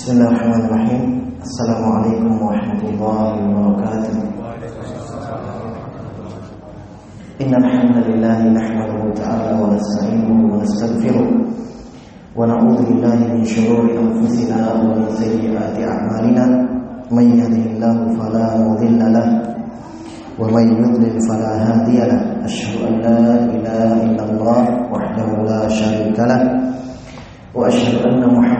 بسم الله الرحمن الرحيم السلام عليكم ورحمة الله وبركاته إن الحمد لله نحمده تعالى ونستعينه ونستغفره ونعوذ بالله من شرور أنفسنا ومن سيئات أعمالنا من يهده الله فلا مضل له ومن يضلل فلا هادي له أشهد أن لا إله إلا الله وحده لا شريك له وأشهد أن محمدا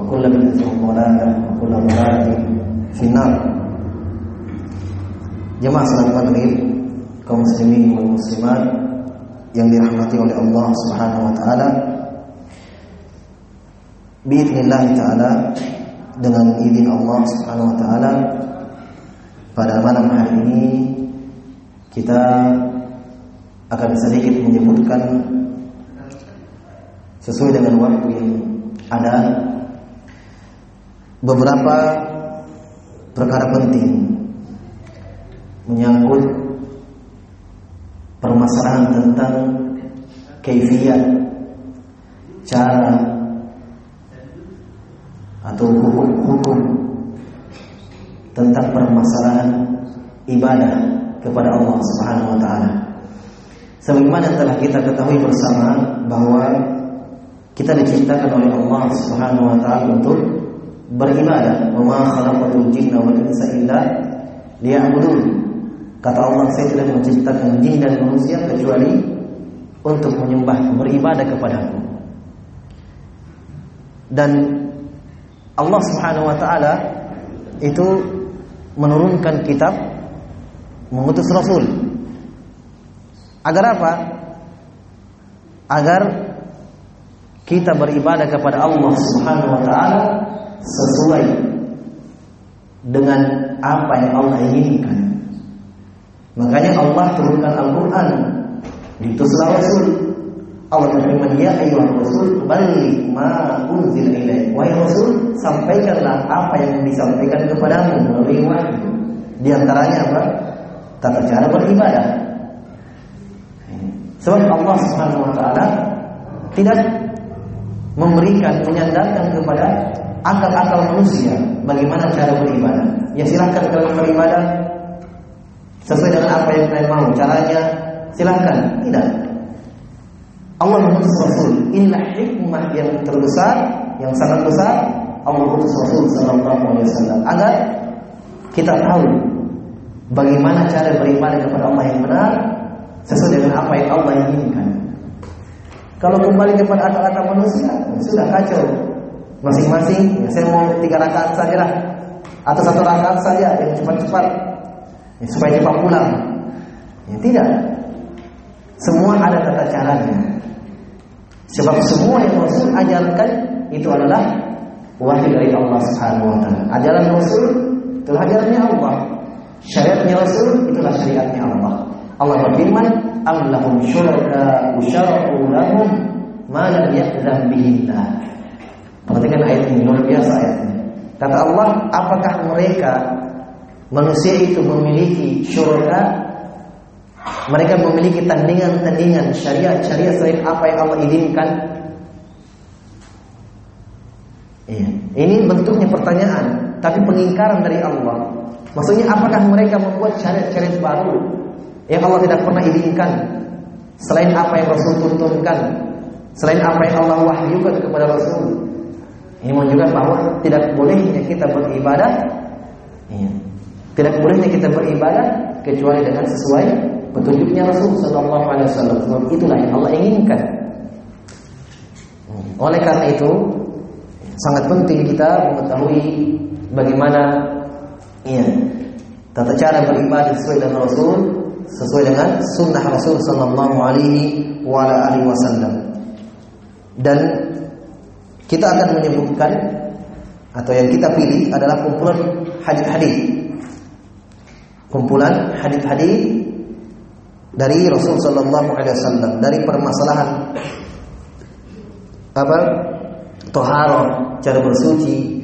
وكل بدعة ضلالة وكل ضلالة في النار Jemaah salat maghrib kaum muslimin dan muslimat yang dirahmati oleh Allah Subhanahu wa taala. Biidznillah taala dengan izin Allah Subhanahu wa taala pada malam hari ini kita akan sedikit menyebutkan sesuai dengan waktu yang ada beberapa perkara penting menyangkut permasalahan tentang kefiat cara atau hukum-hukum tentang permasalahan ibadah kepada Allah Subhanahu wa taala. Sebagaimana telah kita ketahui bersama bahwa kita diciptakan oleh Allah Subhanahu wa taala untuk beribadah. Wa ma khalaqatul jinna wal insa illa liya'budun. Kata Allah, saya tidak menciptakan jin dan manusia kecuali untuk menyembah, beribadah kepadaku. Dan Allah Subhanahu wa taala itu menurunkan kitab mengutus rasul. Agar apa? Agar kita beribadah kepada Allah Subhanahu wa taala sesuai dengan apa yang Allah inginkan. Makanya Allah turunkan Al-Qur'an, diutuslah Rasul. Allah berfirman, "Ya ayyuhar rasul, balligh ma unzila ilaik." Wahai Rasul, sampaikanlah apa yang disampaikan kepadamu melalui wahyu. Di antaranya apa? Tata cara beribadah. Sebab Allah Subhanahu wa taala tidak memberikan menyandarkan kepada akal-akal manusia bagaimana cara beribadah. Ya silahkan kalian beribadah. Sesuai dengan apa yang kalian mau caranya silahkan. Tidak. Allah mengutus Rasul. Inilah hikmah yang terbesar yang sangat besar. Allah mengutus Rasul Sallallahu Alaihi Wasallam agar kita tahu bagaimana cara beribadah kepada Allah yang benar sesuai dengan apa yang Allah inginkan. Kalau kembali kepada akal-akal manusia sudah kacau masing-masing ya, saya mau tiga rakaat saja lah atau satu rakaat saja yang cepat-cepat ya, supaya cepat pulang. Ya, tidak. Semua ada tata caranya. Sebab semua yang Rasul ajarkan itu adalah wahyu dari Allah Subhanahu wa taala. Ajaran Rasul itu ajarannya Allah. Syariatnya Rasul itulah syariatnya Allah. Allah berfirman, "Am lahum syuraka usyara'u lahum ma lam ya'zam bihi Perhatikan ayat ini luar biasa ayatnya. Kata Allah, apakah mereka manusia itu memiliki syurga? Mereka memiliki tandingan-tandingan syariat-syariat selain apa yang Allah izinkan? Iya. Ini bentuknya pertanyaan, tapi pengingkaran dari Allah. Maksudnya apakah mereka membuat syariat-syariat baru yang Allah tidak pernah izinkan selain apa yang Rasul tuntunkan, selain apa yang Allah wahyukan kepada Rasul? Ini menunjukkan bahwa tidak bolehnya kita beribadah ya, Tidak bolehnya kita beribadah kecuali dengan sesuai petunjuknya Rasul Sallallahu Alaihi Wasallam. Itulah yang Allah inginkan. Oleh karena itu, sangat penting kita mengetahui bagaimana ya, tata cara beribadah sesuai dengan Rasul, sesuai dengan sunnah Rasul Sallallahu Alaihi Wasallam. Dan kita akan menyebutkan atau yang kita pilih adalah kumpulan hadis-hadis. Kumpulan hadis-hadis dari Rasul sallallahu alaihi wasallam dari permasalahan apa? Toharo, cara bersuci,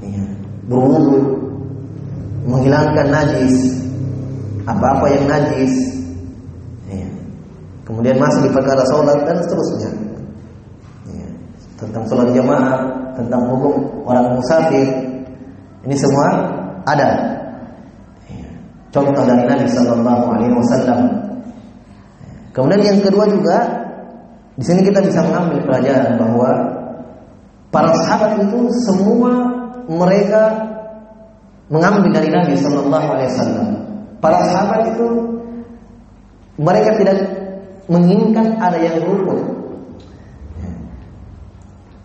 ya, berwudu, menghilangkan najis, apa-apa yang najis, ya. kemudian masuk di perkara sholat dan seterusnya, ya. Tentang sholat jamaah, tentang hukum orang musafir, ini semua ada. Ya. Contoh dari Nabi Sallallahu Alaihi Wasallam. Kemudian yang kedua juga di sini kita bisa mengambil pelajaran bahwa para sahabat itu semua mereka mengambil dari Nabi Shallallahu Alaihi Wasallam. Para sahabat itu mereka tidak menginginkan ada yang luput.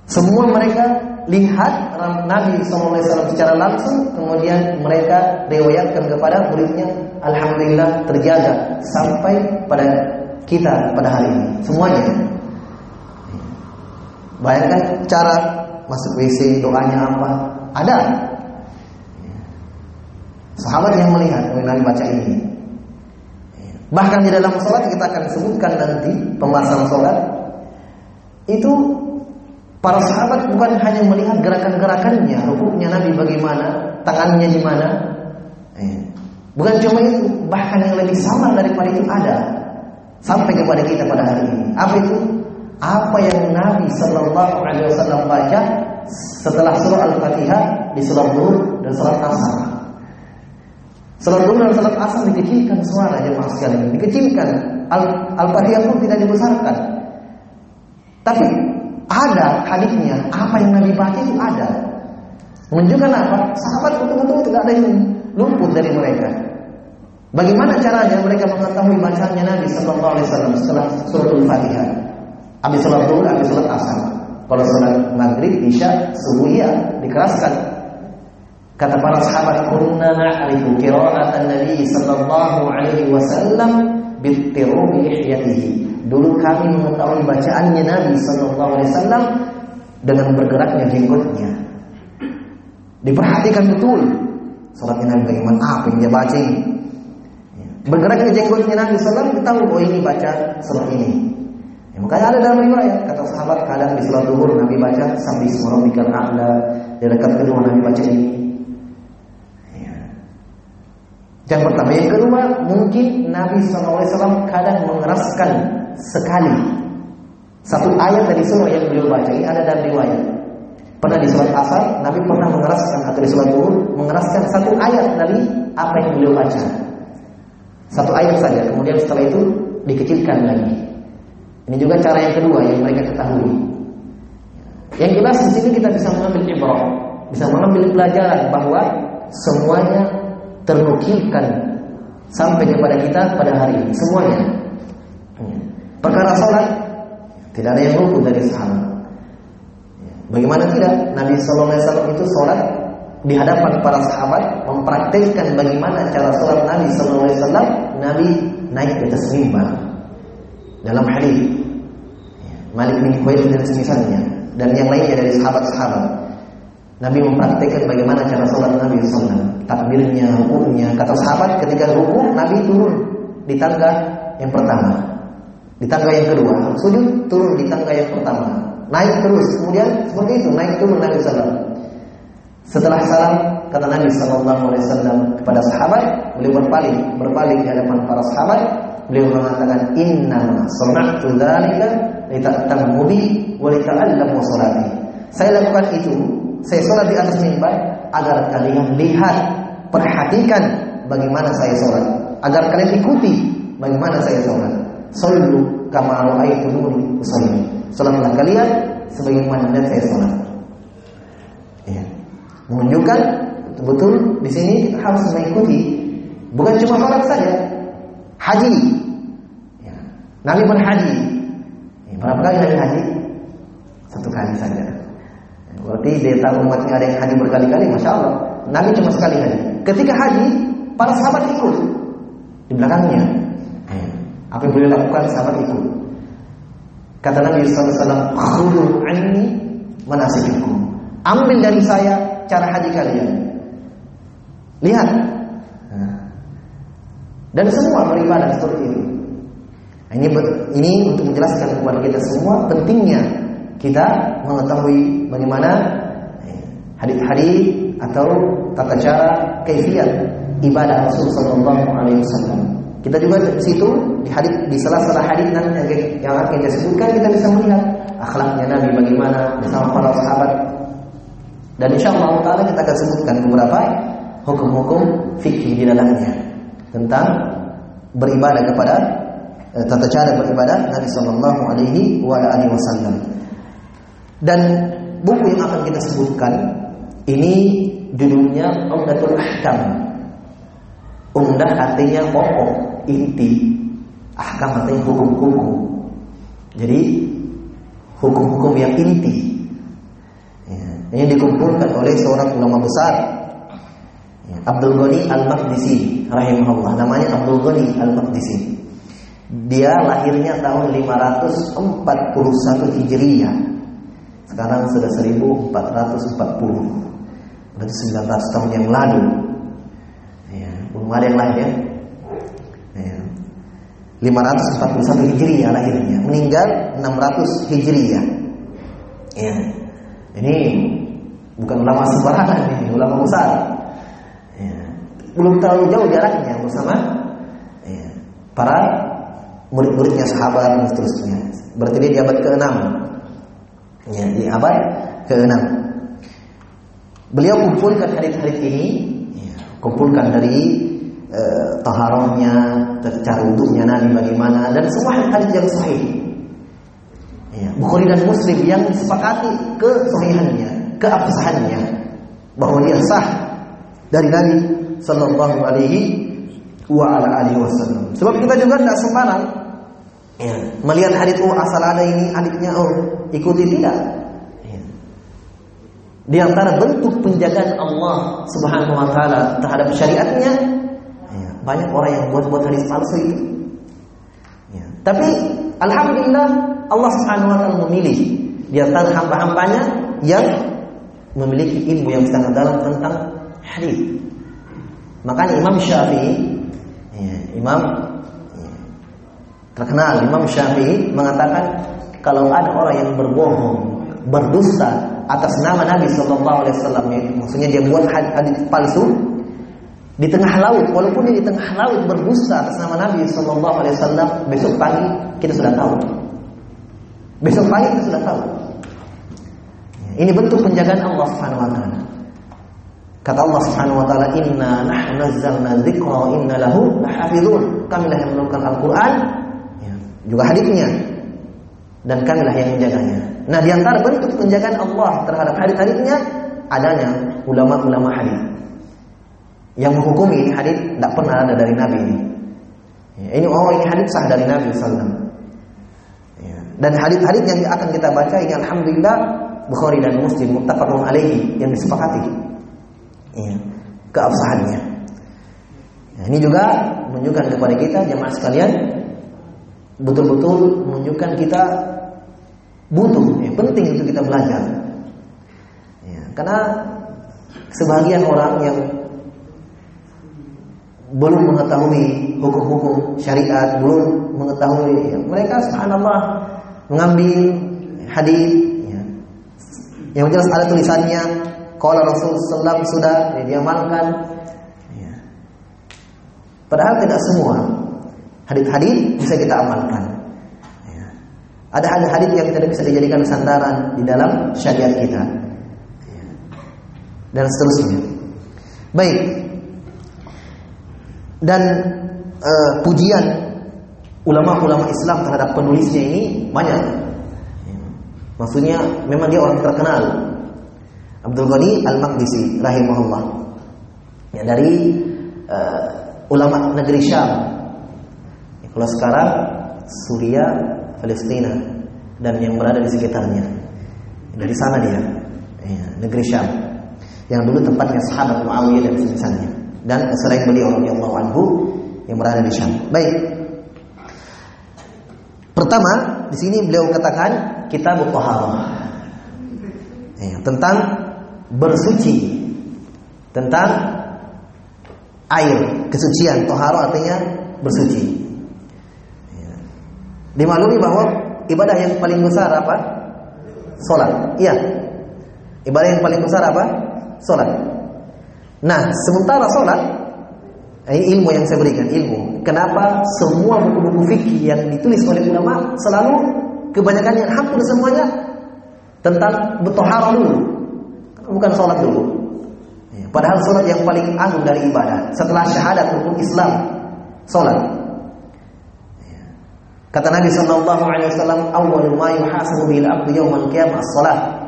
Semua mereka lihat Nabi SAW secara langsung, kemudian mereka riwayatkan kepada muridnya, Alhamdulillah terjaga sampai pada kita pada hari ini. Semuanya. Bayangkan cara masuk WC, doanya apa? Ada. Sahabat yang melihat Nabi baca ini. Bahkan di dalam sholat kita akan sebutkan nanti pembahasan sholat itu para sahabat bukan hanya melihat gerakan-gerakannya, rukuknya Nabi bagaimana, tangannya di mana. Bukan cuma itu, bahkan yang lebih sama daripada itu ada sampai kepada kita pada hari ini. Apa itu? Apa yang Nabi Shallallahu Alaihi Wasallam baca setelah surah Al-Fatihah di surah Nur dan surah Asar. Surah Nur dan surah Asar dikecilkan suara jemaah sekalian, dikecilkan. Al-Fatihah pun tidak dibesarkan. Tapi ada hadisnya, apa yang Nabi baca itu ada. Menunjukkan apa? Sahabat betul-betul tidak ada yang luput dari mereka. Bagaimana caranya mereka mengetahui bacaannya Nabi Sallallahu Alaihi Wasallam setelah surat Al-Fatihah? Habis sholat zuhur, habis sholat asar. Kalau sholat maghrib, isya, subuh ya dikeraskan. Kata para sahabat, kunna na'rifu qira'atan Nabi Sallallahu Alaihi Wasallam bittirubi ihyatihi. Dulu kami mengetahui bacaannya Nabi Sallallahu Alaihi Wasallam dengan bergeraknya jenggotnya. Diperhatikan betul. Salatnya Nabi bagaimana apa yang dia baca ini? Bergeraknya jenggotnya Nabi Sallam kita tahu oh ini baca surat ini. Ya, makanya ada dalam riwayat kata sahabat kadang di sholat duhur Nabi baca sambil rabbikal a'la di rakaat kedua Nabi baca ini. Ya. Yang pertama, yang kedua mungkin Nabi SAW kadang mengeraskan sekali satu ayat dari surah yang beliau baca ini ada dalam riwayat. Pernah di sholat asar Nabi pernah mengeraskan atau di sholat duhur mengeraskan satu ayat dari apa yang beliau baca. Satu ayat saja, kemudian setelah itu dikecilkan lagi. Ini juga cara yang kedua yang mereka ketahui. Yang jelas di sini kita bisa mengambil ibrah, bisa mengambil pelajaran bahwa semuanya ternukilkan sampai kepada kita pada hari ini, semuanya. Perkara sholat tidak ada yang luput dari sahabat. Bagaimana tidak? Nabi Sallallahu Alaihi itu sholat di hadapan para sahabat mempraktikkan bagaimana cara sholat Nabi Sallallahu Alaihi. Nabi naik ke atas mimbar dalam hadis Malik bin Khuwailid dan semisalnya dan yang lainnya dari sahabat-sahabat. Nabi mempraktikkan bagaimana cara sholat Nabi SAW. Takbirnya, hukumnya. Kata sahabat ketika hukum Nabi turun di tangga yang pertama. Di tangga yang kedua. Sujud turun di tangga yang pertama. Naik terus. Kemudian seperti itu. Naik turun Nabi SAW. Setelah salam kata Nabi Sallallahu Alaihi Wasallam kepada sahabat, beliau berpaling, berpaling di hadapan para sahabat. Beliau mengatakan, Inna sana'tu dzalika lita'tammu bi wa lita'allamu salati. Saya lakukan itu, saya sholat di atas mimbar agar kalian lihat, perhatikan bagaimana saya sholat, agar kalian ikuti bagaimana saya sholat. Sallu kama ra'aitumuni usalli. Salatlah kalian sebagaimana melihat saya sholat. Ya menunjukkan betul di sini harus mengikuti bukan cuma sholat saja, haji. Ya. Nabi berhaji. Ya, berapa kali Nabi haji? Satu kali saja. Berarti dia tahu umatnya ada yang haji berkali-kali, masya Allah. Nabi cuma sekali haji. Ketika haji, para sahabat ikut di belakangnya. Apa yang boleh lakukan sahabat ikut. Kata Nabi SAW, anni manasikikum. Ambil dari saya cara haji kalian. Lihat. Nah. Dan semua beribadah seperti ini. Nah, ini ini untuk menjelaskan kepada kita semua pentingnya kita mengetahui bagaimana eh, hadis-hadis atau tata cara kaifiat ibadah Rasulullah sallallahu alaihi wasallam. Kita juga di situ di hadis di salah-salah hadis nanti yang, akan kita sebutkan kita bisa melihat akhlaknya Nabi bagaimana bersama para sahabat. Dan insya Allah taala kita akan sebutkan beberapa hukum-hukum fikih di dalamnya tentang beribadah kepada eh, tata cara beribadah Nabi Sallallahu Alaihi Wasallam. Dan buku yang akan kita sebutkan ini judulnya Umdatul Ahkam. Umdah artinya pokok, inti. Ahkam artinya hukum-hukum. Jadi hukum-hukum yang inti. Ya, ini dikumpulkan oleh seorang ulama besar ya, Abdul Ghani Al-Maqdisi rahimahullah. Namanya Abdul Ghani Al-Maqdisi. Dia lahirnya tahun 541 Hijriah. Sekarang sudah 1440. Berarti 19 tahun yang lalu. Ya, belum yang lain ya. 541 Hijriah lahirnya, meninggal 600 Hijriah. Ya. Ini bukan ulama sembarangan ini, ulama besar. Ya. Belum terlalu jauh jaraknya bersama ya, para murid-muridnya sahabat dan seterusnya. Berarti dia di abad ke-6. Ya, di abad ke-6. Beliau kumpulkan hadis-hadis ini, ya, kumpulkan dari eh, taharahnya, cara wudhunya Nabi bagaimana dan semua hadis yang sahih. Ya, Bukhari dan Muslim yang disepakati kesahihannya, keabsahannya bahwa dia sah dari Nabi Sallallahu Alaihi wa ala alihi wasallam. Sebab kita juga tidak sembarang ya, melihat hadis oh asal ada ini hadisnya oh ikuti tidak. Ya. Di antara bentuk penjagaan Allah Subhanahu wa taala terhadap syariatnya ya, banyak orang yang buat-buat hadis palsu itu. Ya. Tapi alhamdulillah Allah Subhanahu wa taala memilih di antara hamba-hambanya yang memiliki ilmu yang sangat dalam tentang hadis. Makanya Imam Syafi'i ya, Imam ya, terkenal Imam Syafi'i mengatakan kalau ada orang yang berbohong, berdusta atas nama Nabi Shallallahu Alaihi Wasallam, ya, maksudnya dia buat hadis palsu di tengah laut, walaupun dia di tengah laut berdusta atas nama Nabi Shallallahu Alaihi Wasallam, besok pagi kita sudah tahu. Besok pagi kita sudah tahu. Ini bentuk penjagaan Allah Subhanahu Wa Taala. Kata Allah Subhanahu wa taala, "Inna nahnu nazzalna dzikra inna lahu lahafizun." Kamilah yang menurunkan Al-Qur'an, ya, juga hadisnya. Dan kamilah yang menjaganya. Nah, di antara bentuk penjagaan Allah terhadap hadis-hadisnya adanya ulama-ulama hadis. Yang menghukumi ini hadis tidak pernah ada dari Nabi ini. Ya, ini oh ini hadis sah dari Nabi sallallahu ya. Dan hadis-hadis yang akan kita baca ini alhamdulillah Bukhari dan Muslim muttafaqun alaihi yang disepakati ya, keabsahannya. Nah, ini juga menunjukkan kepada kita jemaah sekalian betul-betul menunjukkan kita butuh, ya, penting untuk kita belajar. Ya, karena sebagian orang yang belum mengetahui hukum-hukum syariat, belum mengetahui, ya, mereka subhanallah mengambil hadis ya, yang jelas ada tulisannya kalau Rasul Sallam sudah diamalkan. Ya. Padahal tidak semua hadis-hadis bisa kita amalkan. Ya. Ada hadis-hadis yang tidak bisa dijadikan sandaran di dalam syariat kita. Ya. Dan seterusnya. Baik. Dan uh, pujian ulama-ulama Islam terhadap penulisnya ini banyak. Ya. Maksudnya memang dia orang terkenal Abdul Ghani Al-Maqdisi rahimahullah. Ya, dari uh, ulama negeri Syam. Ya, kalau sekarang Suriah, Palestina dan yang berada di sekitarnya. Dari sana dia, ya, negeri Syam. Yang dulu tempatnya sahabat Muawiyah dan semisalnya. Dan selain beliau radhiyallahu anhu yang berada di Syam. Baik. Pertama, di sini beliau katakan kita taharah. Ya, tentang bersuci. Tentang air, kesucian. Taharah artinya bersuci. Ya. Dimaklumi bahwa ibadah yang paling besar apa? Salat. Iya. Ibadah yang paling besar apa? Salat. Nah, sementara salat ini ilmu yang saya berikan, ilmu. Kenapa semua buku-buku fikih yang ditulis oleh ulama selalu kebanyakan yang hampir semuanya tentang bertoharah dulu, bukan sholat dulu. Ya, padahal sholat yang paling agung dari ibadah setelah syahadat rukun Islam, sholat. Ya. Kata Nabi Shallallahu Alaihi Wasallam, awal ma yuhasabu bil qiyamah sholat.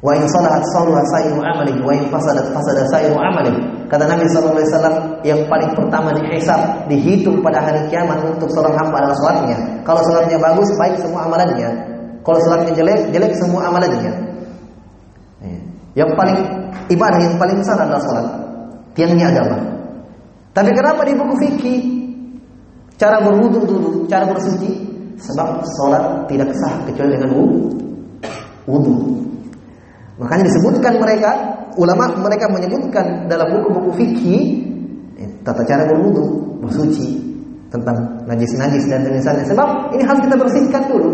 Wa in salahat salaha sayyidu amali wa in fasadat fasada sayyidu amali. Kata Nabi sallallahu alaihi wasallam yang paling pertama dihisab, dihitung pada hari kiamat untuk seorang hamba adalah salatnya. Kalau salatnya bagus, baik semua amalannya. Kalau salatnya jelek, jelek semua amalannya. Yang paling ibadah yang paling besar adalah salat. Tiangnya agama. Tapi kenapa di buku fikih cara berwudu dulu, cara bersuci? Sebab salat tidak sah kecuali dengan wudu. Makanya disebutkan mereka, ulama mereka menyebutkan dalam buku-buku fikih tata cara berwudu, bersuci tentang najis-najis dan misalnya. Sebab ini harus kita bersihkan dulu.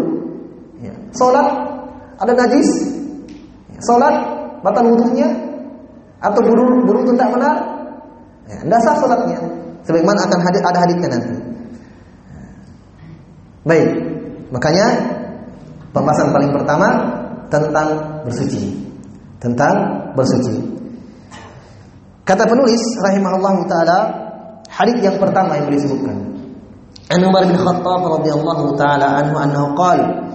Ya. Salat ada najis, salat batal wudunya atau buru buru tidak benar, ya, tidak sah salatnya. Sebagaimana akan hadir ada hadisnya nanti. Baik, makanya pembahasan paling pertama tentang bersuci tentang bersuci. Kata penulis rahimahullahu taala, hadis yang pertama yang disebutkan. An Umar bin Khattab radhiyallahu taala anhu annahu qala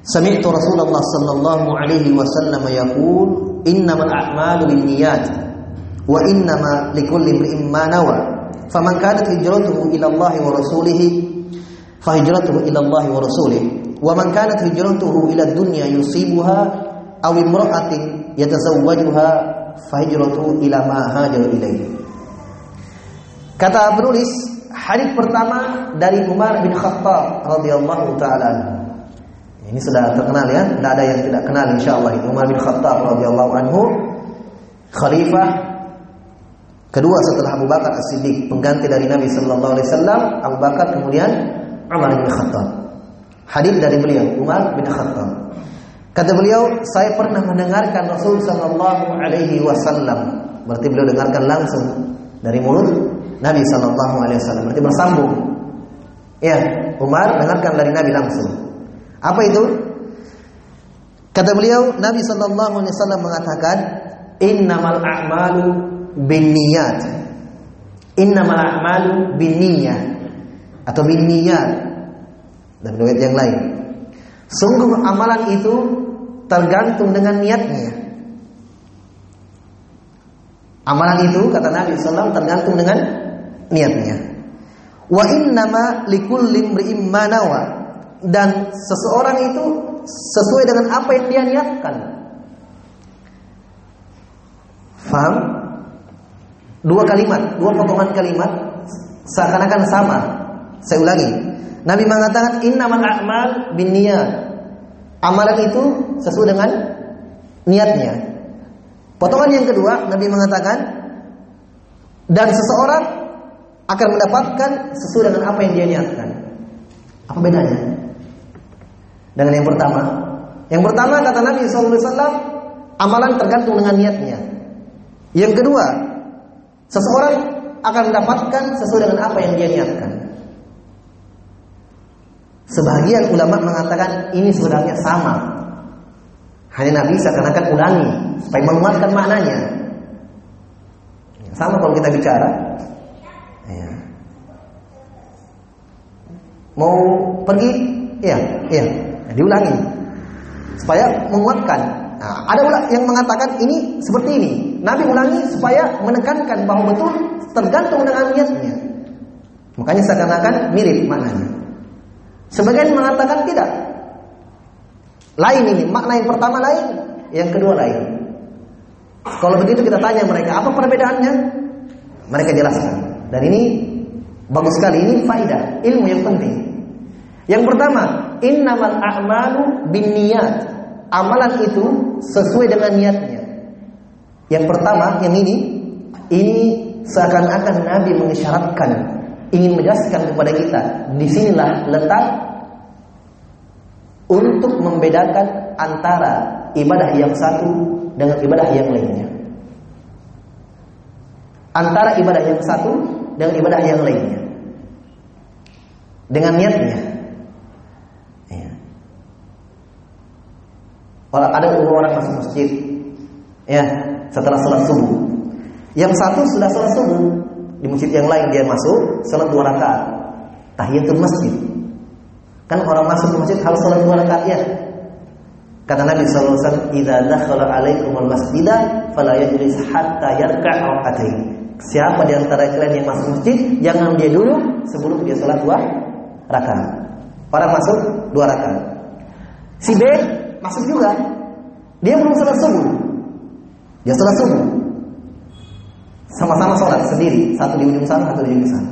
Sami'tu Rasulullah sallallahu alaihi wasallam yaqul innamal a'malu binniyat wa innama likulli imrin ma nawa faman kanat hijratuhu ila Allah wa rasulih fahijratuhu ila Allah wa rasulih wa man kanat hijratuhu ila dunya yusibuha aw imra'atin yatazawwajuha fahijratu ila ma hajar ilaihi. Kata penulis, hadis pertama dari Umar bin Khattab radhiyallahu taala Ini sudah terkenal ya, tidak ada yang tidak kenal insyaallah itu Umar bin Khattab radhiyallahu anhu khalifah kedua setelah Abu Bakar As-Siddiq, pengganti dari Nabi sallallahu alaihi wasallam, Abu Bakar kemudian Umar bin Khattab. Hadis dari beliau Umar bin Khattab. Kata beliau, saya pernah mendengarkan Rasul Sallallahu Alaihi Wasallam. Berarti beliau dengarkan langsung dari mulut Nabi Sallallahu Alaihi Wasallam. Berarti bersambung. Ya, Umar dengarkan dari Nabi langsung. Apa itu? Kata beliau, Nabi Sallallahu Alaihi Wasallam mengatakan, Innamal a'malu bin niyat. Innamal a'malu bin niyat atau bin niyat dan riwayat yang lain. Sungguh amalan itu tergantung dengan niatnya. Amalan itu kata Nabi SAW tergantung dengan niatnya. Wa innama likulli imri'in manawa dan seseorang itu sesuai dengan apa yang dia niatkan. Faham? Dua kalimat, dua potongan kalimat seakan-akan sama. Saya ulangi. Nabi mengatakan innamal a'mal binniyat. Amalan itu sesuai dengan niatnya. Potongan yang kedua, Nabi mengatakan dan seseorang akan mendapatkan sesuai dengan apa yang dia niatkan. Apa bedanya? Dengan yang pertama. Yang pertama kata Nabi SAW, amalan tergantung dengan niatnya. Yang kedua, seseorang akan mendapatkan sesuai dengan apa yang dia niatkan. Sebagian ulama mengatakan ini sebenarnya sama. Hanya Nabi seakan-akan ulangi supaya menguatkan maknanya. Sama kalau kita bicara. Ya. Mau pergi, ya, ya, diulangi supaya menguatkan. Nah, ada yang mengatakan ini seperti ini, Nabi ulangi supaya menekankan bahwa betul tergantung dengan niatnya. Makanya seakan-akan mirip maknanya. Sebagian mengatakan tidak. Lain ini, makna yang pertama lain, yang kedua lain. Kalau begitu kita tanya mereka, apa perbedaannya? Mereka jelaskan. Dan ini bagus sekali, ini faedah, ilmu yang penting. Yang pertama, innamal a'malu binniyat. Amalan itu sesuai dengan niatnya. Yang pertama, yang ini, ini seakan-akan Nabi mengisyaratkan ingin menjelaskan kepada kita, di sinilah letak untuk membedakan antara ibadah yang satu dengan ibadah yang lainnya. Antara ibadah yang satu dengan ibadah yang lainnya. Dengan niatnya. Ya. Kalau ada orang masuk masjid, ya setelah sholat subuh, yang satu sudah sholat subuh di masjid yang lain dia masuk sholat dua rakaat, tahiyatul masjid. Kan orang masuk ke masjid harus sholat dua rakaat ya. Kata Nabi wasallam, "Idza dakhala 'alaikumul masjida fala yajlis hatta yarka' rak'atayn." Siapa di antara kalian yang masuk masjid, jangan dia dulu sebelum dia sholat dua rakaat. Orang masuk dua rakaat. Si B masuk juga. Dia belum sholat subuh. Dia sholat subuh. Sama-sama sholat sendiri, satu di ujung sana, satu di ujung sana.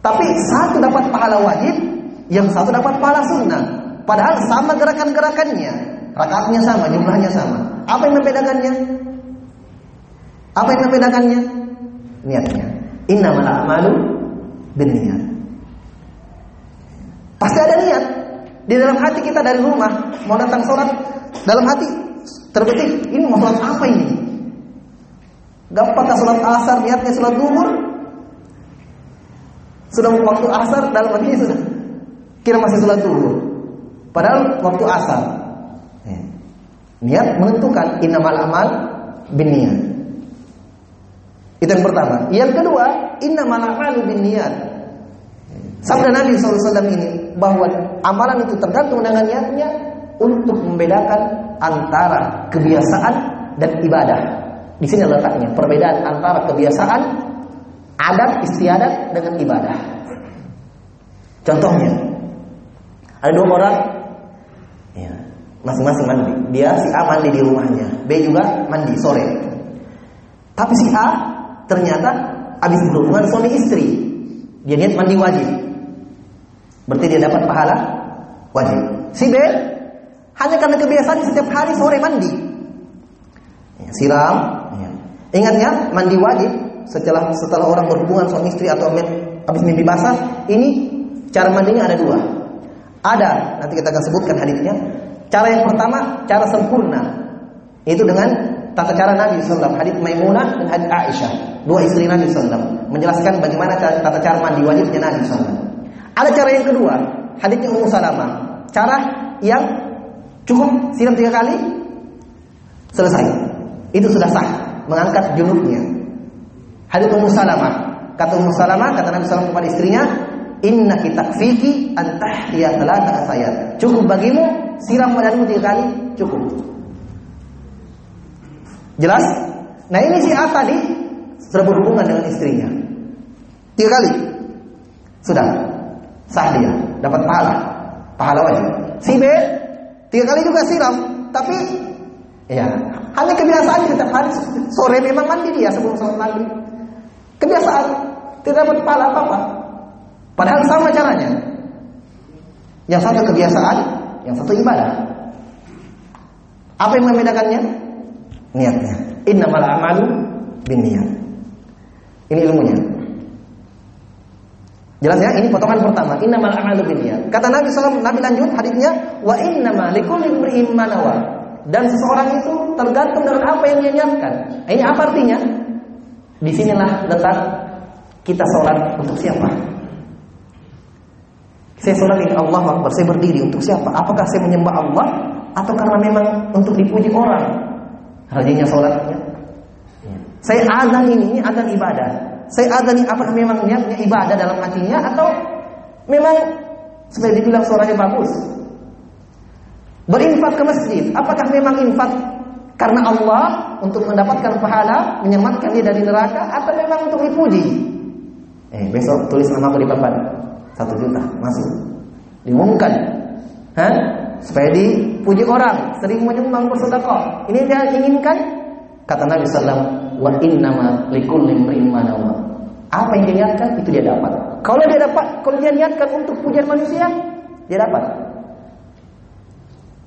Tapi satu dapat pahala wajib, yang satu dapat pahala sunnah. Padahal sama gerakan-gerakannya, rakaatnya sama, jumlahnya sama. Apa yang membedakannya? Apa yang membedakannya? Niatnya. Innamal a'malu niat. Pasti ada niat. Di dalam hati kita dari rumah mau datang sholat, dalam hati terbetik, ini mau sholat apa ini? Gampang sholat asar, niatnya sholat duhur. Sudah waktu asar, dalam hati sudah kira masih sholat duhur. Padahal waktu asar. Ya. Niat menentukan innamal amal bin niat. Itu yang pertama. Yang kedua, innamal amalu bin niat. Sabda Nabi SAW ini bahwa amalan itu tergantung dengan niatnya untuk membedakan antara kebiasaan dan ibadah. Di sini letaknya perbedaan antara kebiasaan, adat, istiadat dengan ibadah. Contohnya, ada dua orang, ya, masing-masing mandi. Dia si A mandi di rumahnya, B juga mandi sore. Tapi si A ternyata habis berhubungan suami istri, dia niat mandi wajib. Berarti dia dapat pahala wajib. Si B hanya karena kebiasaan setiap hari sore mandi. Ya, siram. Ingat ya, mandi wajib setelah setelah orang berhubungan suami istri atau habis mimpi basah, ini cara mandinya ada dua. Ada, nanti kita akan sebutkan hadisnya. Cara yang pertama, cara sempurna. Itu dengan tata cara Nabi SAW. Hadis Maimunah dan hadis Aisyah. Dua istri Nabi SAW. Menjelaskan bagaimana tata cara mandi wajibnya Nabi SAW. Ada cara yang kedua, hadisnya Ummu Salamah. Cara yang Cukup siram tiga kali, selesai. Itu sudah sah, mengangkat junubnya. Hadits Ummu Salamah. Kata Ummu Salamah, kata Nabi SAW kepada istrinya, Inna kita fiki antahtiya talata asayat. Cukup bagimu siram badanmu tiga kali, cukup. Jelas? Nah ini si A tadi sudah berhubungan dengan istrinya. Tiga kali. Sudah. Sah dia. Dapat pahala. Pahala wajib. Si B Tiga kali juga siram, tapi ya hanya kebiasaan setiap hari sore memang mandi dia sebelum sholat maghrib. Kebiasaan, tidak dapat pahala apa-apa. Padahal sama caranya. Yang satu kebiasaan, yang satu ibadah. Apa yang membedakannya? Niatnya. Innamal a'malu niat. Ini ilmunya. Jelas ya, ini potongan pertama. Innamal a'malu binniyat. Kata Nabi SAW, Nabi lanjut hadisnya, wa innama likulli imrin Dan seseorang itu tergantung dengan apa yang dia niatkan. Nah, ini apa artinya? Di sinilah letak kita sholat untuk siapa? Saya sholat ini Allah Akbar, saya berdiri untuk siapa? Apakah saya menyembah Allah atau karena memang untuk dipuji orang? Rajinnya sholatnya. Saya azan ini, ini azan ibadah. Saya adani apa memang niatnya ibadah dalam hatinya atau memang supaya dibilang suaranya bagus. Berinfak ke masjid, apakah memang infak Karena Allah untuk mendapatkan pahala menyelamatkan dia dari neraka atau memang untuk dipuji? Eh besok tulis nama aku di papan satu juta masuk diumumkan, Hah? supaya dipuji orang sering menyumbang bersedekah. Ini dia inginkan kata Nabi Sallam wa innama likulli imrin Apa yang dia niatkan itu dia dapat. Kalau dia dapat, kalau dia niatkan untuk pujian manusia, dia dapat.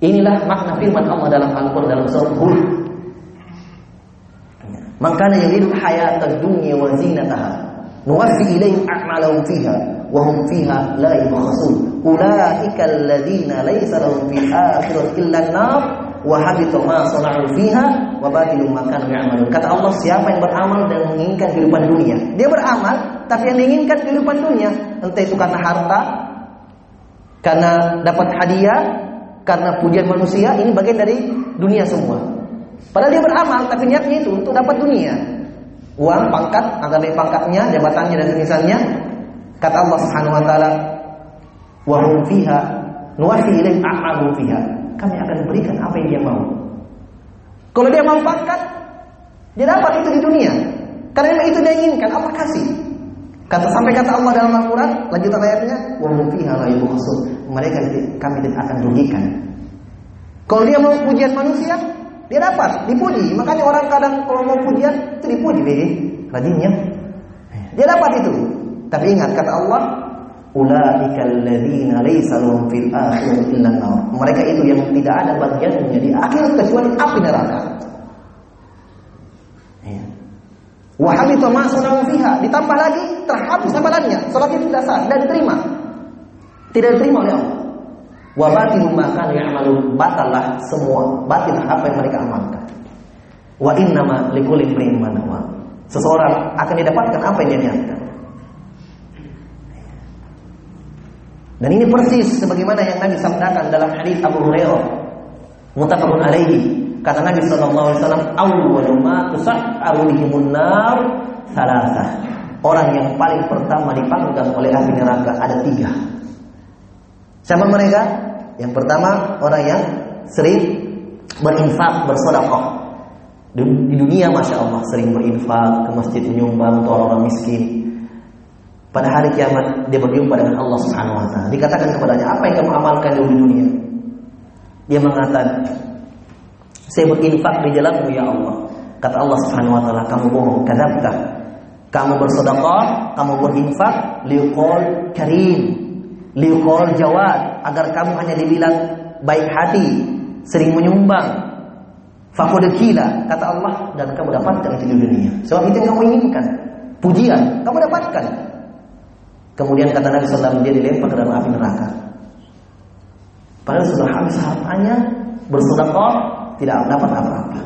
Inilah makna firman Allah dalam Al-Quran dalam surat Hud. Yang hidup hayat dunia wa zinataha. Nuwaffi ilaihim a'malahum fiha wa hum fiha la yubkhasun. Ulaika alladziina laysa lahum fil akhirati illa an-nar wa habita ma sana'u fiha wa batilu ma kanu ya'malun. Kata Allah, siapa yang beramal dan menginginkan kehidupan dunia, dia beramal tapi yang diinginkan kehidupan dunia, entah itu karena harta, karena dapat hadiah, karena pujian manusia ini bagian dari dunia semua. Padahal dia beramal tapi niatnya itu untuk dapat dunia. Uang, pangkat, naik pangkatnya, jabatannya dan misalnya kata Allah Subhanahu wa taala wa hum fiha nuwafi ilaihim fiha. Kami akan berikan apa yang dia mau. Kalau dia mau pangkat, dia dapat itu di dunia. Karena itu dia inginkan, apa kasih? Kata sampai kata Allah dalam Al-Quran, lanjutan ayatnya, wa fiha la Mereka kami tidak akan rugikan. Kalau dia mau pujian manusia, dia dapat, dipuji. Makanya orang kadang kalau mau pujian itu dipuji, deh, rajinnya. Dia dapat itu. Tapi ingat kata Allah, fil Mereka itu yang tidak ada bagiannya di akhir kecuali api neraka. Wahabita ma fiha. Ditambah lagi terhapus amalannya. Salat itu tidak sah dan diterima. Tidak diterima oleh Allah. Wa batilu ma kanu ya'malun. Batallah semua. Batil apa yang mereka amalkan. Wa innama likulli imrin ma Seseorang akan didapatkan apa yang dia niatkan. Dan ini persis sebagaimana yang Nabi sabdakan dalam hadis Abu Hurairah muttafaqun alaihi Kata Nabi sallallahu alaihi wasallam, "Awwalu ma bihimun nar salasah." Orang yang paling pertama dipanggang oleh api neraka ada tiga. Siapa mereka? Yang pertama orang yang sering berinfak, bersedekah. Di dunia masya Allah sering berinfak ke masjid menyumbang untuk orang-orang miskin. Pada hari kiamat dia berjumpa dengan Allah Subhanahu Wa Taala. Dikatakan kepadanya apa yang kamu amalkan di dunia? Dia mengatakan saya berinfak di jalanmu ya Allah. Kata Allah Subhanahu wa taala, kamu bohong, kadzabta. Kamu bersedekah, kamu berinfak liqul karim, liqul jawad, agar kamu hanya dibilang baik hati, sering menyumbang. Faqad kila, kata Allah dan kamu dapatkan itu di dunia. Sebab itu yang kamu inginkan. Pujian, kamu dapatkan. Kemudian kata Nabi SAW dia dilempar ke dalam api neraka. Padahal sudah habis hartanya bersedekah tidak dapat apa-apa.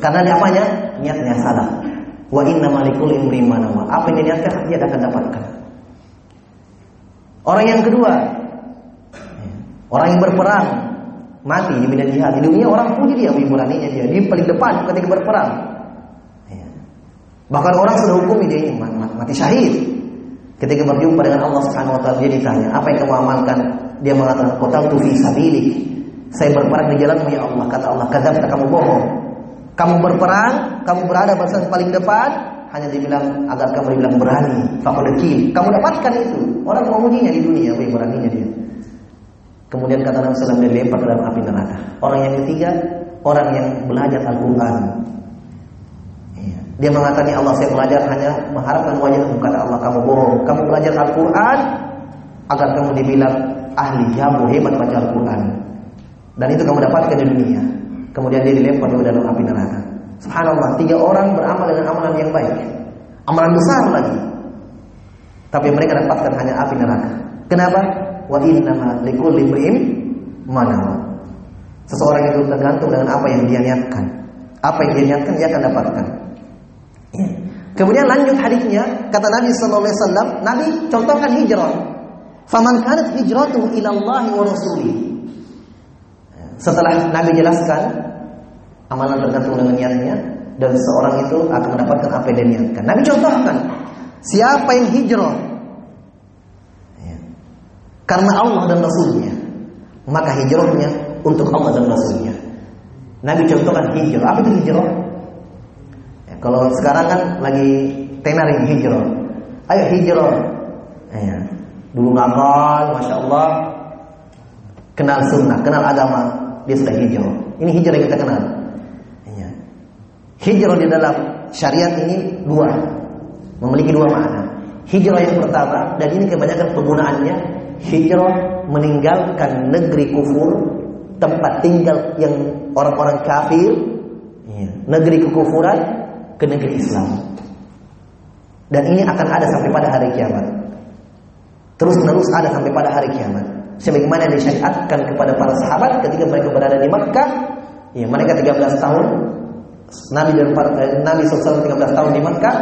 Karena dia apanya? Niatnya salah. Wa inna malikul imri Apa yang dia niatkan dia akan dapatkan. Orang yang kedua, orang yang berperang mati di medan jihad. Di dunia orang puji dia, beraninya dia. Dia paling depan ketika berperang. Bahkan orang sudah hukum dia ini mati syahid. Ketika berjumpa dengan Allah Subhanahu wa taala dia ditanya, "Apa yang kamu amalkan?" Dia mengatakan, "Qataltu fi sabilik." Saya berperang di jalanmu ya Allah. Kata Allah, kata kamu bohong. Kamu berperang, kamu berada barisan paling depan, hanya dibilang agar kamu dibilang berani. Fakulaki. Kamu dapatkan itu. Orang mau ujinya di dunia, wih beraninya dia. Kemudian kata Nabi Sallam dia lempar dalam api neraka. Orang yang ketiga, orang yang belajar Al-Quran. Iya. Dia mengatakan ya Allah saya belajar hanya mengharapkan wajahmu kata Allah kamu bohong. Kamu belajar Al-Quran agar kamu dibilang ahli jamu hebat baca Al-Quran. Dan itu kamu dapatkan di dunia. Kemudian dia dilempar ke dalam api neraka. Subhanallah, tiga orang beramal dengan amalan yang baik. Amalan besar lagi. Tapi mereka dapatkan hanya api neraka. Kenapa? Wa innama likulli imrin manawa. Seseorang itu tergantung dengan apa yang dia niatkan. Apa yang dia niatkan dia akan dapatkan. Ya. Kemudian lanjut hadisnya kata Nabi sallallahu Nabi contohkan hijrah. Faman kanat hijratuhu ila Allah wa rasulih setelah Nabi jelaskan amalan tergantung dengan niatnya dan seorang itu akan mendapatkan apa yang. Nabi contohkan siapa yang hijrah ya, karena Allah dan Rasulnya maka hijrahnya untuk Allah dan Rasulnya. Nabi contohkan hijrah. Apa itu hijrah? Ya, kalau sekarang kan lagi tenar ini hijrah. Ayo hijrah. Ya. Dulu ngapal, masya Allah, kenal sunnah, kenal agama, dia sudah hijrah. Ini hijrah yang kita kenal. Hijrah di dalam syariat ini dua, memiliki dua makna. Hijrah yang pertama dan ini kebanyakan penggunaannya hijrah meninggalkan negeri kufur, tempat tinggal yang orang-orang kafir, ya, negeri kekufuran ke negeri Islam. Dan ini akan ada sampai pada hari kiamat. Terus menerus ada sampai pada hari kiamat. Sebagaimana disyariatkan kepada para sahabat ketika mereka berada di Makkah, ya mereka 13 tahun, Nabi dan para, eh, Nabi SAW 13 tahun di Makkah,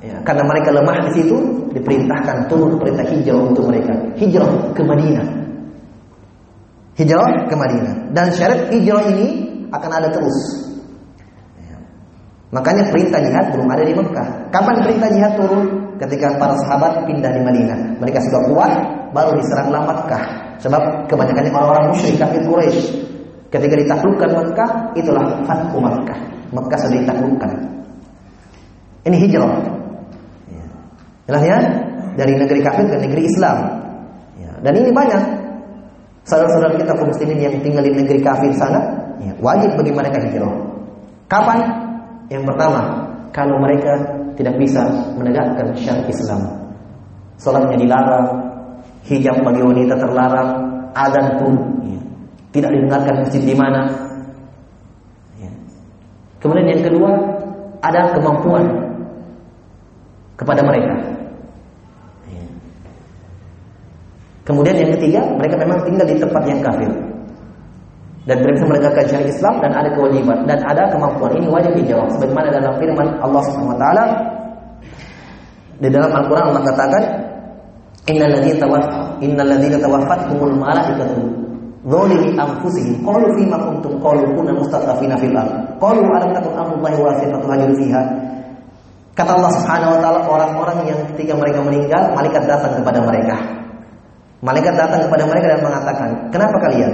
ya, karena mereka lemah di situ, diperintahkan turun perintah hijrah untuk mereka, hijrah ke Madinah. Hijrah ke Madinah. Dan syarat hijrah ini akan ada terus. Ya. Makanya perintah jihad belum ada di Mekah. Kapan perintah jihad turun? Ketika para sahabat pindah di Madinah. Mereka sudah kuat, baru diseranglah Mekah. Sebab kebanyakan orang-orang musyrik kafir Quraisy. Ketika ditaklukkan Mekah, itulah Fathu Mekah. Mekah sudah ditaklukkan. Ini hijrah. Ya. Ya? Dari negeri kafir ke negeri Islam. Ya. Dan ini banyak saudara-saudara kita kaum muslimin yang tinggal di negeri kafir sana, ya, wajib bagi mereka hijrah. Kapan? Yang pertama, kalau mereka tidak bisa menegakkan syariat Islam. Salatnya dilarang, hijab bagi wanita terlarang, azan pun ya, tidak didengarkan masjid di mana. Ya. Kemudian yang kedua, ada kemampuan kepada mereka. Ya. Kemudian yang ketiga, mereka memang tinggal di tempat yang kafir. Dan mereka menegakkan syariat Islam dan ada kewajiban dan ada kemampuan. Ini wajib dijawab. Sebagaimana dalam firman Allah Subhanahu wa taala di dalam Al-Qur'an Allah katakan innal ladzina tawaffat innal ladzina tawaffatuhumul malaikatu dzalimi anfusihim. Qalu fima kuntum? Qalu kunna mustadafina fil ard. Qalu alam takun amrullahi wasi'atan hajiru fiha. Kata Allah Subhanahu wa taala orang-orang yang ketika mereka meninggal malaikat datang kepada mereka. Malaikat datang kepada mereka dan mengatakan kenapa kalian?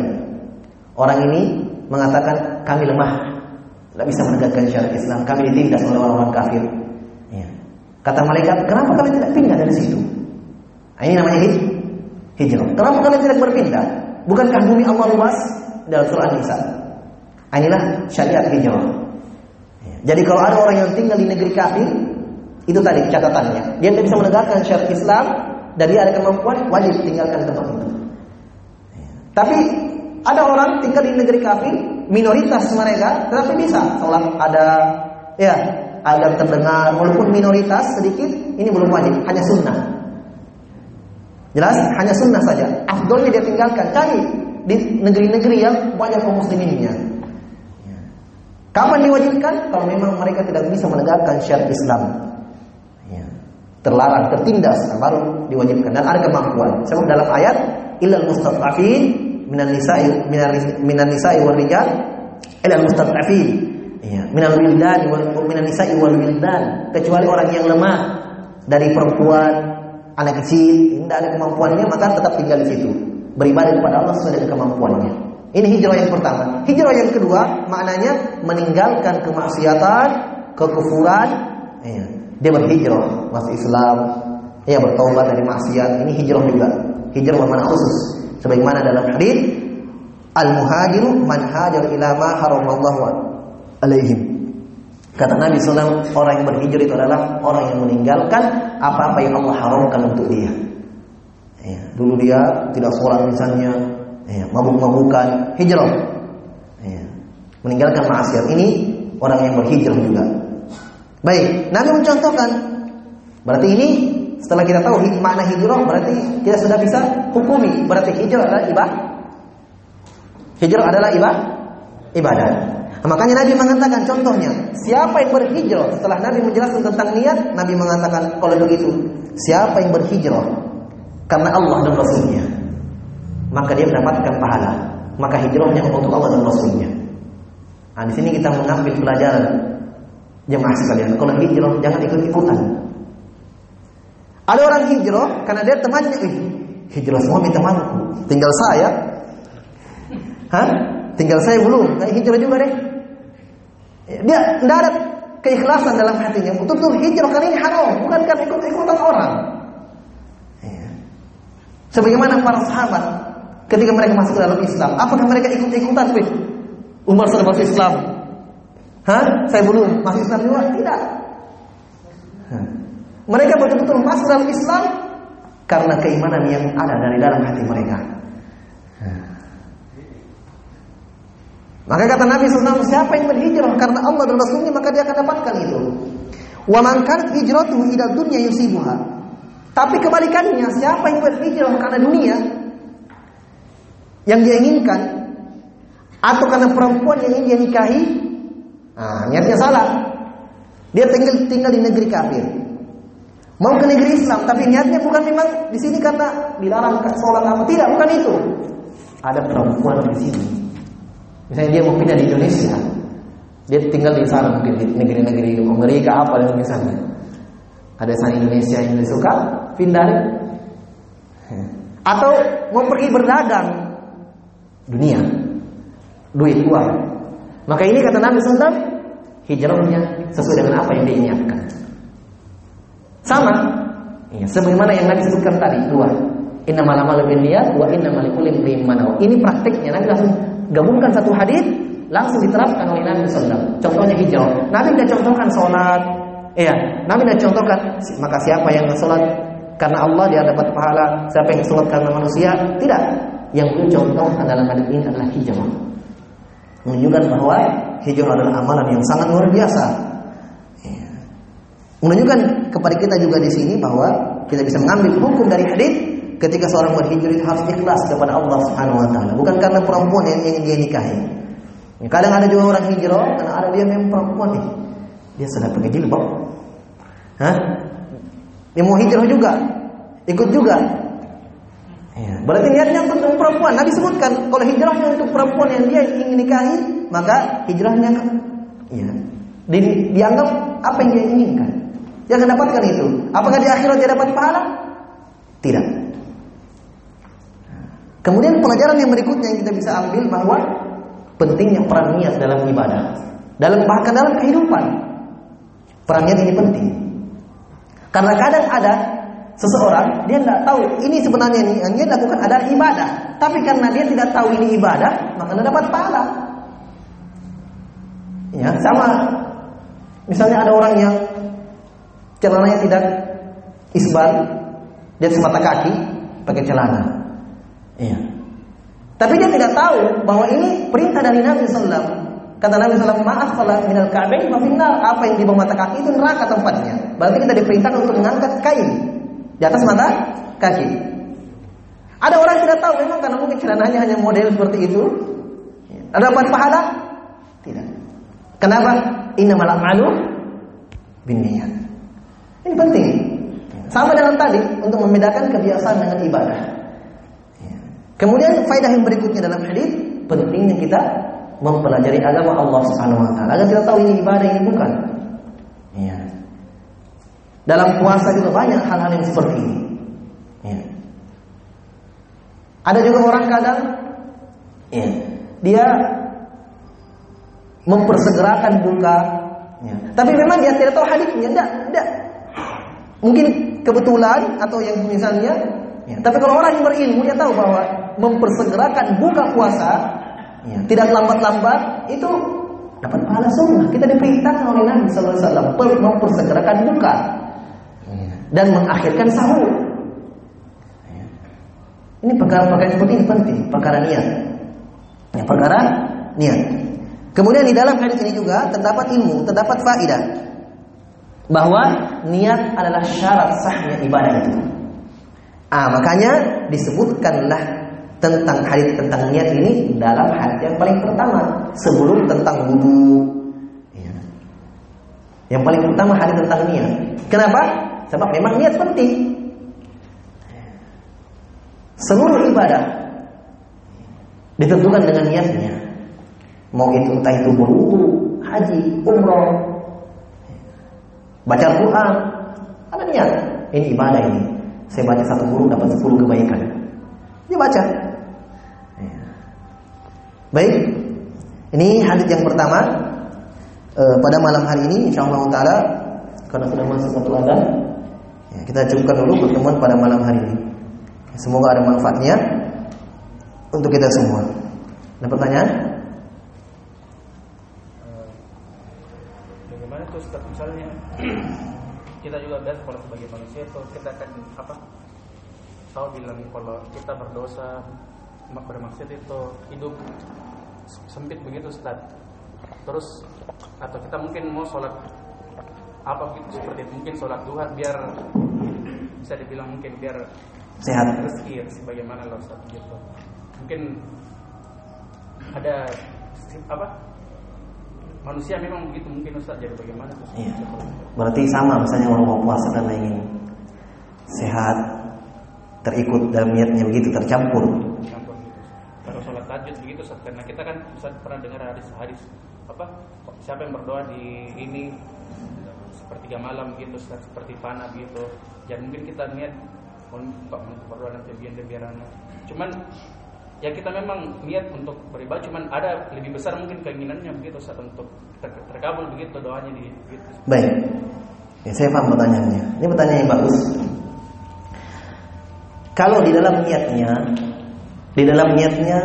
Orang ini mengatakan kami lemah. Tidak bisa menegakkan syariat Islam. Kami ditindas oleh orang-orang kafir. Ya. kata malaikat kenapa kalian tidak pindah dari situ? Nah, ini namanya hij hijrah. Kenapa kalian tidak berpindah bukankah bumi Allah luas dalam surah Nisa nah, inilah syariat hijrah ya. jadi kalau ada orang yang tinggal di negeri kafir itu tadi catatannya dia tidak bisa menegakkan syariat Islam dan dia ada kemampuan wajib tinggalkan tempat itu ya. tapi ada orang tinggal di negeri kafir, minoritas mereka, tetapi bisa sholat ada, ya, agar terdengar, walaupun minoritas sedikit, ini belum wajib, hanya sunnah. Jelas, hanya sunnah saja. Afdolnya dia tinggalkan, cari di negeri-negeri yang banyak kaum musliminnya. Kapan diwajibkan? Kalau memang mereka tidak bisa menegakkan syariat Islam. Ya. Terlarang, tertindas, baru diwajibkan dan ada kemampuan. Sebab dalam ayat ilal mustad'afin minan nisa'i minan nisa'i wal rijal ila mustad'afin ya minal wildan minan nisa'i wal wildan kecuali orang yang lemah dari perempuan anak kecil tidak ada kemampuannya maka tetap tinggal di situ. Beribadah kepada Allah sesuai dengan kemampuannya. Ini hijrah yang pertama. Hijrah yang kedua maknanya meninggalkan kemaksiatan kekufuran. Ya. dia berhijrah masuk Islam. Ya bertobat dari maksiat. Ini hijrah juga. Hijrah bermakna khusus. Sebagaimana dalam hadis al muhajiru man hajar ila ma haramallahu alaihim kata Nabi SAW orang yang berhijrah itu adalah orang yang meninggalkan apa-apa yang Allah haramkan untuk dia ya, dulu dia tidak sholat misalnya ya, mabuk-mabukan hijrah ya, meninggalkan maksiat ini orang yang berhijrah juga baik Nabi mencontohkan berarti ini setelah kita tahu makna hijrah berarti kita sudah bisa hukumi berarti hijrah adalah ibadah. Hijrah adalah ibadah. Ibadah. Nah, makanya Nabi mengatakan contohnya, siapa yang berhijrah setelah Nabi menjelaskan tentang niat, Nabi mengatakan kalau begitu, siapa yang berhijrah karena Allah dan Rasulnya, maka dia mendapatkan pahala. Maka hijrahnya untuk Allah dan Rasulnya. Nah, di sini kita mengambil pelajaran jemaah sekalian. Kalau hijrah jangan ikut-ikutan. Ada orang hijrah karena dia temannya, eh, hijrah semua minta temanku, tinggal saya. Hah? Tinggal saya belum, kayak hijrah juga deh. Dia tidak ada keikhlasan dalam hatinya. Betul-betul hijrah kali ini haram, bukan karena ikut-ikutan orang. Ya. Sebagaimana para sahabat ketika mereka masuk ke dalam Islam, apakah mereka ikut-ikutan? Umar sudah masuk Islam, Hah? Saya belum masuk Islam juga? Tidak. Mereka betul-betul masuk dalam Islam karena keimanan yang ada dari dalam hati mereka. Maka kata Nabi SAW, siapa yang berhijrah karena Allah dan Rasulnya maka dia akan dapatkan itu. Wa man kanat hijratuhu ila dunya yusibuha. Tapi kebalikannya, siapa yang berhijrah karena dunia yang dia inginkan atau karena perempuan yang ingin dia nikahi, nah, niatnya salah. Dia tinggal tinggal di negeri kafir. Mau ke negeri Islam, tapi niatnya bukan memang di sini karena dilarang sholat apa tidak, bukan itu. Ada perempuan di sini Misalnya dia mau pindah di Indonesia, dia tinggal di sana mungkin di negeri-negeri Amerika apa dan misalnya. Ada sana Indonesia yang suka pindah atau mau pergi berdagang dunia duit uang. Maka ini kata Nabi SAW hijrahnya sesuai dengan apa yang dia niatkan sama ya, sebagaimana yang Nabi sebutkan tadi dua. Inna malama lebih niat wa inna imrin ini praktiknya Nabi langsung gabungkan satu hadis langsung diterapkan oleh Nabi SAW. Contohnya hijau. Nabi tidak contohkan sholat. Iya, Nabi tidak contohkan maka siapa yang sholat karena Allah dia dapat pahala, siapa yang sholat karena manusia tidak. Yang beliau contoh dalam hadis ini adalah hijau. Menunjukkan bahwa hijau adalah amalan yang sangat luar biasa. Iya. Menunjukkan kepada kita juga di sini bahwa kita bisa mengambil hukum dari hadis ketika seorang berhijrah itu harus ikhlas kepada Allah Subhanahu wa taala, bukan karena perempuan yang ingin dia nikahi. Kadang ada juga orang hijrah karena ada dia memang perempuan nih. Dia sudah pakai jilbab. Hah? Dia mau hijrah juga. Ikut juga. Ya, berarti niatnya untuk perempuan. Nabi sebutkan kalau hijrahnya untuk perempuan yang dia ingin nikahi, maka hijrahnya ya, di, dianggap apa yang dia inginkan. Dia akan dapatkan itu. Apakah di akhirat dia dapat pahala? Tidak. Kemudian pelajaran yang berikutnya yang kita bisa ambil bahwa pentingnya peran niat dalam ibadah, dalam bahkan dalam kehidupan. Peran niat ini penting. Karena kadang ada seseorang dia tidak tahu ini sebenarnya ini yang dia lakukan adalah ibadah, tapi karena dia tidak tahu ini ibadah, maka tidak dapat pahala. Ya, sama. Misalnya ada orang yang celananya tidak isbal, dia semata kaki pakai celana. Iya. Tapi dia tidak tahu bahwa ini perintah dari Nabi Sallam. Kata Nabi Sallam, maaf kalau minal ka'bain mafinnar. Apa yang di bawah mata kaki itu neraka tempatnya. Berarti kita diperintahkan untuk mengangkat kain di atas mata kaki. Ada orang tidak tahu memang karena mungkin celananya hanya model seperti itu. Ada apa pahala? Tidak. Kenapa? Innamal a'malu binniyat. Ini penting. Sama dengan tadi untuk membedakan kebiasaan dengan ibadah. Kemudian faedah yang berikutnya dalam hadis pentingnya kita mempelajari agama Allah Subhanahu wa taala agar kita tahu ini ibadah ini bukan. Ya. Dalam puasa juga banyak hal-hal yang seperti ini. Ya. Ada juga orang kadang ya, dia mempersegerakan buka ya. Tapi memang dia tidak tahu hadisnya, tidak, tidak. Mungkin kebetulan atau yang misalnya ya. Tapi kalau orang yang berilmu dia tahu bahwa mempersegerakan buka puasa, ya, tidak lambat-lambat, itu dapat pahala sunnah. Kita diperintahkan oleh Nabi Sallallahu Alaihi Wasallam mempersegerakan buka ya, dan mengakhirkan sahur. Ya. Ini perkara-perkara seperti ini penting, perkara niat. Ya, perkara niat. Kemudian di dalam hadis ini juga terdapat ilmu, terdapat faidah bahwa niat adalah syarat sahnya ibadah itu. Ah, makanya disebutkanlah tentang hadis tentang niat ini dalam hadis yang paling pertama sebelum tentang wudhu. Ya. Yang paling pertama hadis tentang niat. Kenapa? Sebab memang niat penting. Seluruh ibadah ditentukan dengan niatnya. Mau itu entah itu berwudu, haji, umroh, baca Quran, ada niat. Ini ibadah ini. Saya baca satu guru dapat sepuluh kebaikan. Dia baca. Baik. Ini hadis yang pertama. uh, pada malam hari ini insyaallah taala karena sudah masuk waktu azan ya, kita cukupkan dulu pertemuan pada malam hari ini. Semoga ada manfaatnya untuk kita semua. Ada pertanyaan? Eh, bagaimana tuh Ustaz misalnya kita juga biasa kalau sebagai manusia itu kita akan apa tahu bilang kalau kita berdosa bermaksud itu hidup sempit begitu Ustaz. Terus atau kita mungkin mau sholat apa gitu seperti itu mungkin sholat duha biar bisa dibilang mungkin biar sehat. rezeki sebagaimana loh Ustaz gitu. Mungkin ada apa manusia memang begitu mungkin Ustaz jadi bagaimana? Iya. Berarti sama misalnya orang mau puasa karena ingin sehat terikut dalam niatnya begitu tercampur. Campur gitu. Kalau sholat tahajud begitu Ustaz karena kita kan Ustaz pernah dengar hadis-hadis apa siapa yang berdoa di ini sepertiga malam gitu Ustaz seperti panah gitu. Dan mungkin kita niat untuk berdoa nanti biar biar cuman ya kita memang niat untuk beribadah cuman ada lebih besar mungkin keinginannya begitu saat untuk ter terkabul begitu doanya di gitu. Baik. Ya, saya paham pertanyaannya. Ini pertanyaan yang bagus. Kalau di dalam niatnya, di dalam niatnya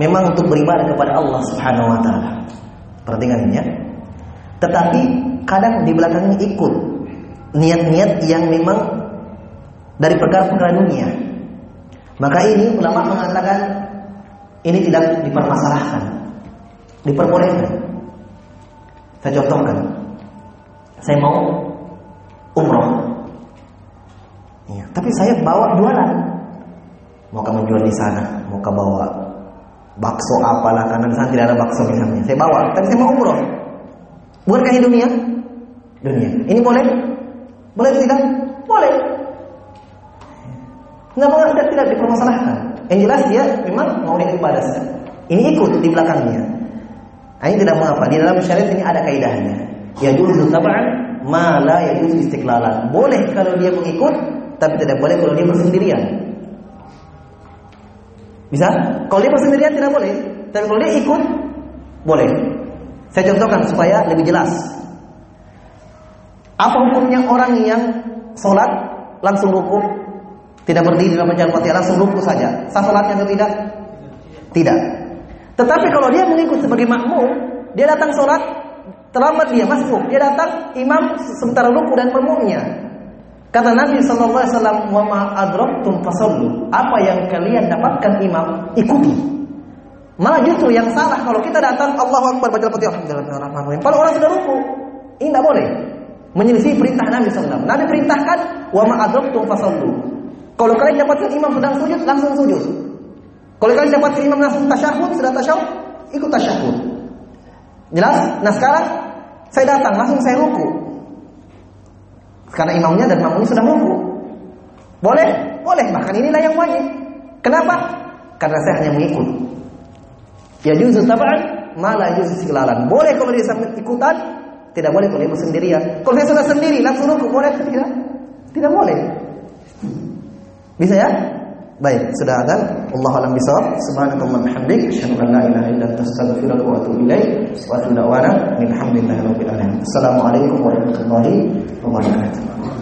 memang untuk beribadah kepada Allah Subhanahu wa taala. Perhatikan ini ya. Tetapi kadang di belakangnya ikut niat-niat yang memang dari perkara-perkara dunia. Maka ini ulama mengatakan ini tidak dipermasalahkan, diperbolehkan. Saya contohkan, saya mau umroh, ya, tapi saya bawa jualan, mau kamu jual di sana, mau kamu bawa bakso apalah karena di sana tidak ada bakso misalnya, saya bawa, tapi saya mau umroh, bukankah ini dunia? Dunia, ini boleh? Boleh tidak? Boleh. Nggak mau tidak, tidak dipermasalahkan. Yang jelas dia memang mau ibadah. Ini ikut di belakangnya. Nah, ini tidak mengapa. Di dalam syariat ini ada kaidahnya. Ya juzu tab'an ma la yajuzu istiqlalan. Boleh kalau dia mengikut, tapi tidak boleh kalau dia bersendirian. Bisa? Kalau dia bersendirian tidak boleh. Tapi kalau dia ikut, boleh. Saya contohkan supaya lebih jelas. Apa hukumnya orang yang sholat langsung rukuk tidak berdiri dalam bacaan Fatihah langsung saja. Sah salatnya atau tidak? Tidak. Tetapi kalau dia mengikut sebagai makmum, dia datang sholat terlambat dia masuk, dia datang imam sementara ruku dan makmumnya. Kata Nabi sallallahu alaihi wasallam, "Wa ma adraktum fasallu." Apa yang kalian dapatkan imam, ikuti. Malah justru yang salah kalau kita datang Allahu Akbar baca Fatihah Bismillahirrahmanirrahim. Kalau orang sudah ruku, ini tidak boleh. Menyelisih perintah Nabi wasallam. Nabi perintahkan, "Wa ma adraktum fasallu." Kalau kalian dapatkan imam sedang sujud, langsung sujud. Kalau kalian dapatkan imam langsung tasyahud, sudah tasyahud, ikut tasyahud. Jelas? Nah sekarang saya datang, langsung saya ruku. Karena imamnya dan makmumnya sudah ruku. Boleh? Boleh. Bahkan inilah yang wajib. Kenapa? Karena saya hanya mengikut. Ya juzu tab'an, malah juzu siklalan. Boleh kalau dia sambil ikutan, tidak boleh kalau dia sendirian. Kalau dia sudah sendiri langsung ruku, boleh tidak? Tidak boleh. Bisa ya? Baik, sudah ada. Allah alam bisawab. Subhanakallah bihamdik, asyhadu an la ilaha illa anta astaghfiruka wa atubu ilaik. Wa atubu da'wana alhamdulillahi. Assalamualaikum warahmatullahi wabarakatuh.